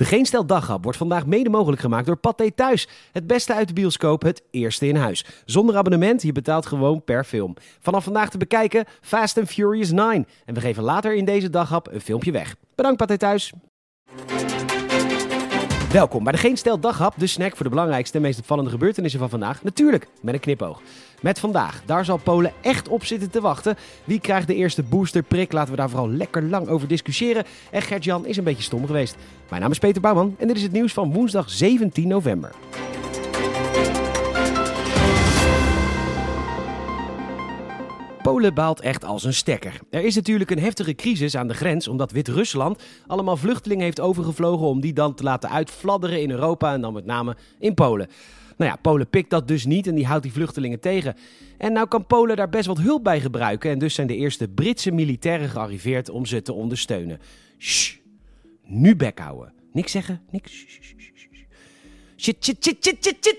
De Geen Stel Daghap wordt vandaag mede mogelijk gemaakt door Pathé Thuis. Het beste uit de bioscoop, het eerste in huis. Zonder abonnement, je betaalt gewoon per film. Vanaf vandaag te bekijken Fast and Furious 9. En we geven later in deze daghap een filmpje weg. Bedankt Pathé Thuis. Welkom bij de Geen Stel Daghap, de snack voor de belangrijkste en meest opvallende gebeurtenissen van vandaag. Natuurlijk met een knipoog. Met vandaag, daar zal Polen echt op zitten te wachten. Wie krijgt de eerste boosterprik? Laten we daar vooral lekker lang over discussiëren. En Gert-Jan is een beetje stom geweest. Mijn naam is Peter Bouwman en dit is het nieuws van woensdag 17 november. Polen baalt echt als een stekker. Er is natuurlijk een heftige crisis aan de grens omdat Wit-Rusland allemaal vluchtelingen heeft overgevlogen om die dan te laten uitfladderen in Europa en dan met name in Polen. Nou ja, Polen pikt dat dus niet en die houdt die vluchtelingen tegen. En nou kan Polen daar best wat hulp bij gebruiken en dus zijn de eerste Britse militairen gearriveerd om ze te ondersteunen. Shh, nu bek houden. Niks zeggen, niks. Shit, shit, shit, shit, shit, shit.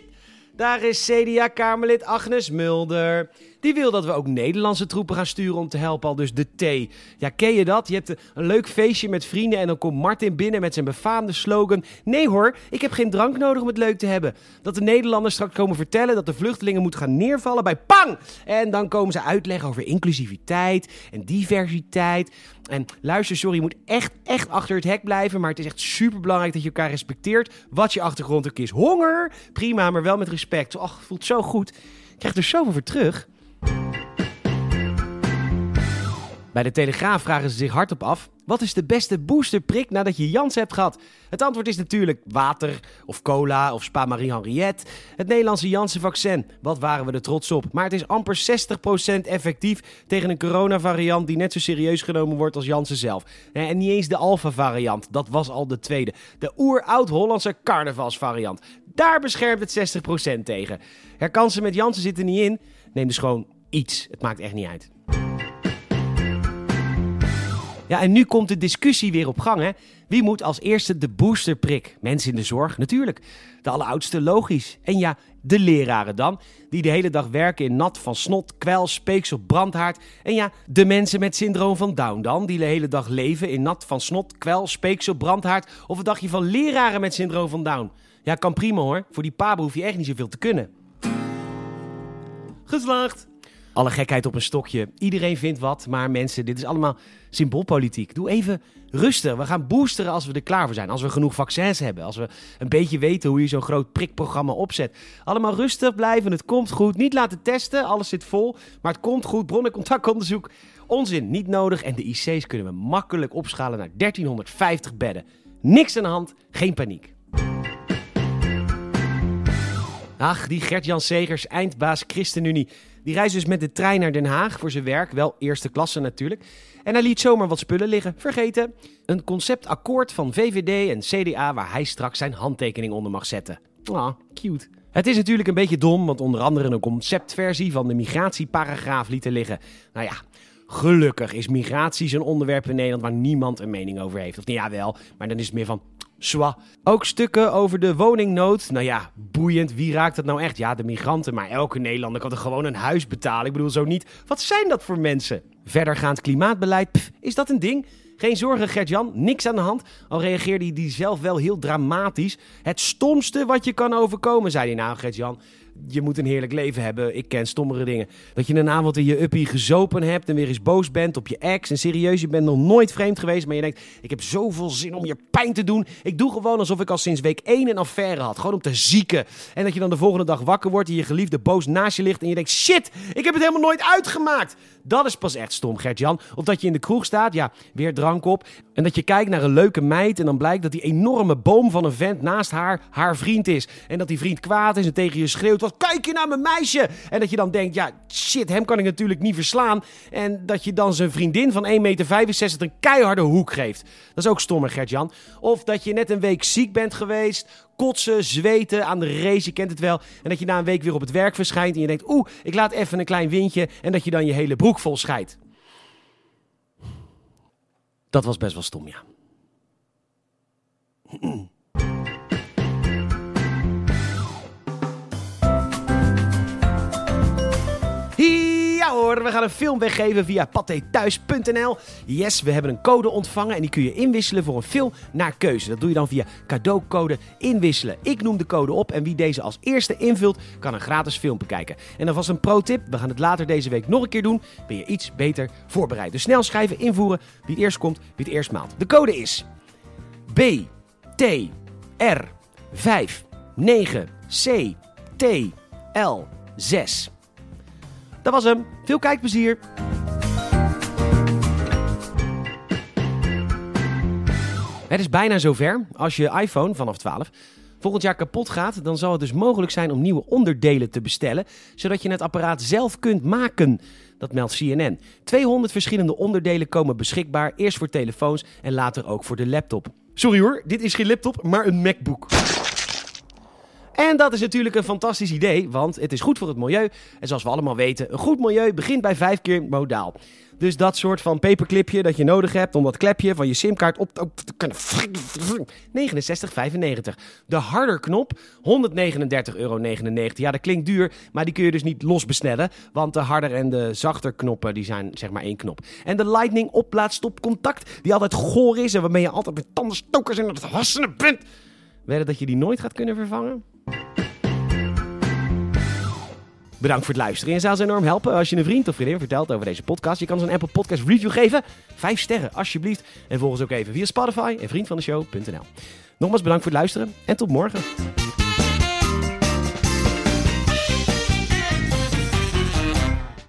Daar is CDA-Kamerlid Agnes Mulder. Die wil dat we ook Nederlandse troepen gaan sturen om te helpen, al dus de T. Ja, ken je dat? Je hebt een leuk feestje met vrienden en dan komt Martin binnen met zijn befaamde slogan... Nee hoor, ik heb geen drank nodig om het leuk te hebben. Dat de Nederlanders straks komen vertellen dat de vluchtelingen moeten gaan neervallen bij PANG! En dan komen ze uitleggen over inclusiviteit en diversiteit... En luister, sorry, je moet echt, echt achter het hek blijven. Maar het is echt super belangrijk dat je elkaar respecteert. Wat je achtergrond ook is. Honger, prima, maar wel met respect. Ach, voelt zo goed. Je krijgt er zoveel voor terug. Bij de Telegraaf vragen ze zich hardop af: wat is de beste boosterprik nadat je Jans hebt gehad? Het antwoord is natuurlijk water, of cola, of Spa Marie Henriette. Het Nederlandse Janssen-vaccin, wat waren we er trots op. Maar het is amper 60% effectief tegen een coronavariant die net zo serieus genomen wordt als Janssen zelf. En niet eens de Alpha-variant, dat was al de tweede. De oeroud-Hollandse carnavalsvariant. Daar beschermt het 60% tegen. Herkansen met Janssen zitten niet in. Neem dus gewoon iets. Het maakt echt niet uit. Ja, en nu komt de discussie weer op gang. Hè? Wie moet als eerste de boosterprik? Mensen in de zorg, natuurlijk. De alleroudste, logisch. En ja, de leraren dan, die de hele dag werken in nat van snot, kwel, speeksel, brandhaard. En ja, de mensen met syndroom van Down dan, die de hele dag leven in nat van snot, kwel, speeksel, brandhaard. Of wat dacht je van leraren met syndroom van Down? Ja, kan prima hoor. Voor die paben hoef je echt niet zoveel te kunnen. Geslaagd! Alle gekheid op een stokje. Iedereen vindt wat, maar mensen, dit is allemaal symboolpolitiek. Doe even rustig. We gaan boosteren als we er klaar voor zijn. Als we genoeg vaccins hebben. Als we een beetje weten hoe je zo'n groot prikprogramma opzet. Allemaal rustig blijven. Het komt goed. Niet laten testen. Alles zit vol. Maar het komt goed. Bron- en contactonderzoek. Onzin. Niet nodig. En de IC's kunnen we makkelijk opschalen naar 1350 bedden. Niks aan de hand. Geen paniek. Ach, die Gert-Jan Segers, eindbaas ChristenUnie. Die reist dus met de trein naar Den Haag voor zijn werk. Wel eerste klasse natuurlijk. En hij liet zomaar wat spullen liggen. Vergeten. Een conceptakkoord van VVD en CDA waar hij straks zijn handtekening onder mag zetten. Ah, cute. Het is natuurlijk een beetje dom, want onder andere een conceptversie van de migratieparagraaf lieten liggen. Nou ja, gelukkig is migratie zo'n onderwerp in Nederland waar niemand een mening over heeft. Of ja, wel, maar dan is het meer van Zwa. Ook stukken over de woningnood. Nou ja, boeiend. Wie raakt dat nou echt? Ja, de migranten. Maar elke Nederlander kan er gewoon een huis betalen. Ik bedoel zo niet. Wat zijn dat voor mensen? Verdergaand klimaatbeleid. Is dat een ding? Geen zorgen, Gert-Jan. Niks aan de hand. Al reageerde hij die zelf wel heel dramatisch. Het stomste wat je kan overkomen, zei hij nou, Gert-Jan je moet een heerlijk leven hebben. Ik ken stommere dingen. Dat je een avond in je uppie gezopen hebt en weer eens boos bent op je ex. En serieus, je bent nog nooit vreemd geweest. Maar je denkt, ik heb zoveel zin om je pijn te doen. Ik doe gewoon alsof ik al sinds week 1 een affaire had. Gewoon om te zieken. En dat je dan de volgende dag wakker wordt en je geliefde boos naast je ligt. En je denkt, shit, ik heb het helemaal nooit uitgemaakt. Dat is pas echt stom, Gert-Jan. Of dat je in de kroeg staat, ja, weer drank op. En dat je kijkt naar een leuke meid en dan blijkt dat die enorme boom van een vent naast haar haar vriend is. En dat die vriend kwaad is en tegen je schreeuwt, kijk je naar mijn meisje? En dat je dan denkt, ja, shit, hem kan ik natuurlijk niet verslaan. En dat je dan zijn vriendin van 1,65 meter een keiharde hoek geeft. Dat is ook stommer, Gert-Jan. Of dat je net een week ziek bent geweest, kotsen, zweten aan de race, je kent het wel. En dat je na een week weer op het werk verschijnt en je denkt, oeh, ik laat even een klein windje. En dat je dan je hele broek vol scheidt. Dat was best wel stom, ja. Hoor, we gaan een film weggeven via patethuis.nl. Yes, we hebben een code ontvangen en die kun je inwisselen voor een film naar keuze. Dat doe je dan via cadeaucode inwisselen. Ik noem de code op en wie deze als eerste invult, kan een gratis film bekijken. En dan was een pro-tip, we gaan het later deze week nog een keer doen. Ben je iets beter voorbereid. Dus snel schrijven, invoeren, wie het eerst komt, wie het eerst maalt. De code is B, T, R, 5, 9, C, T, L, 6. Dat was hem. Veel kijkplezier. Het is bijna zover. Als je iPhone vanaf 12 volgend jaar kapot gaat, dan zal het dus mogelijk zijn om nieuwe onderdelen te bestellen, zodat je het apparaat zelf kunt maken. Dat meldt CNN. 200 verschillende onderdelen komen beschikbaar, eerst voor telefoons en later ook voor de laptop. Sorry hoor, dit is geen laptop, maar een MacBook. En dat is natuurlijk een fantastisch idee, want het is goed voor het milieu. En zoals we allemaal weten, een goed milieu begint bij vijf keer modaal. Dus dat soort van paperclipje dat je nodig hebt om dat klepje van je simkaart op, te kunnen. 69,95. De harder knop, 139,99 euro. Ja, dat klinkt duur, maar die kun je dus niet los besnellen. Want de harder en de zachter knoppen, die zijn zeg maar één knop. En de lightning oplaadstop contact, die altijd goor is en waarmee je altijd met tandenstokers in het hassenen bent. Wedden dat je die nooit gaat kunnen vervangen? Bedankt voor het luisteren. En zou ze enorm helpen als je een vriend of vriendin vertelt over deze podcast. Je kan ze een Apple Podcast review geven. Vijf sterren, alsjeblieft. En volg ons ook even via Spotify en vriendvandeshow.nl. Nogmaals bedankt voor het luisteren en tot morgen.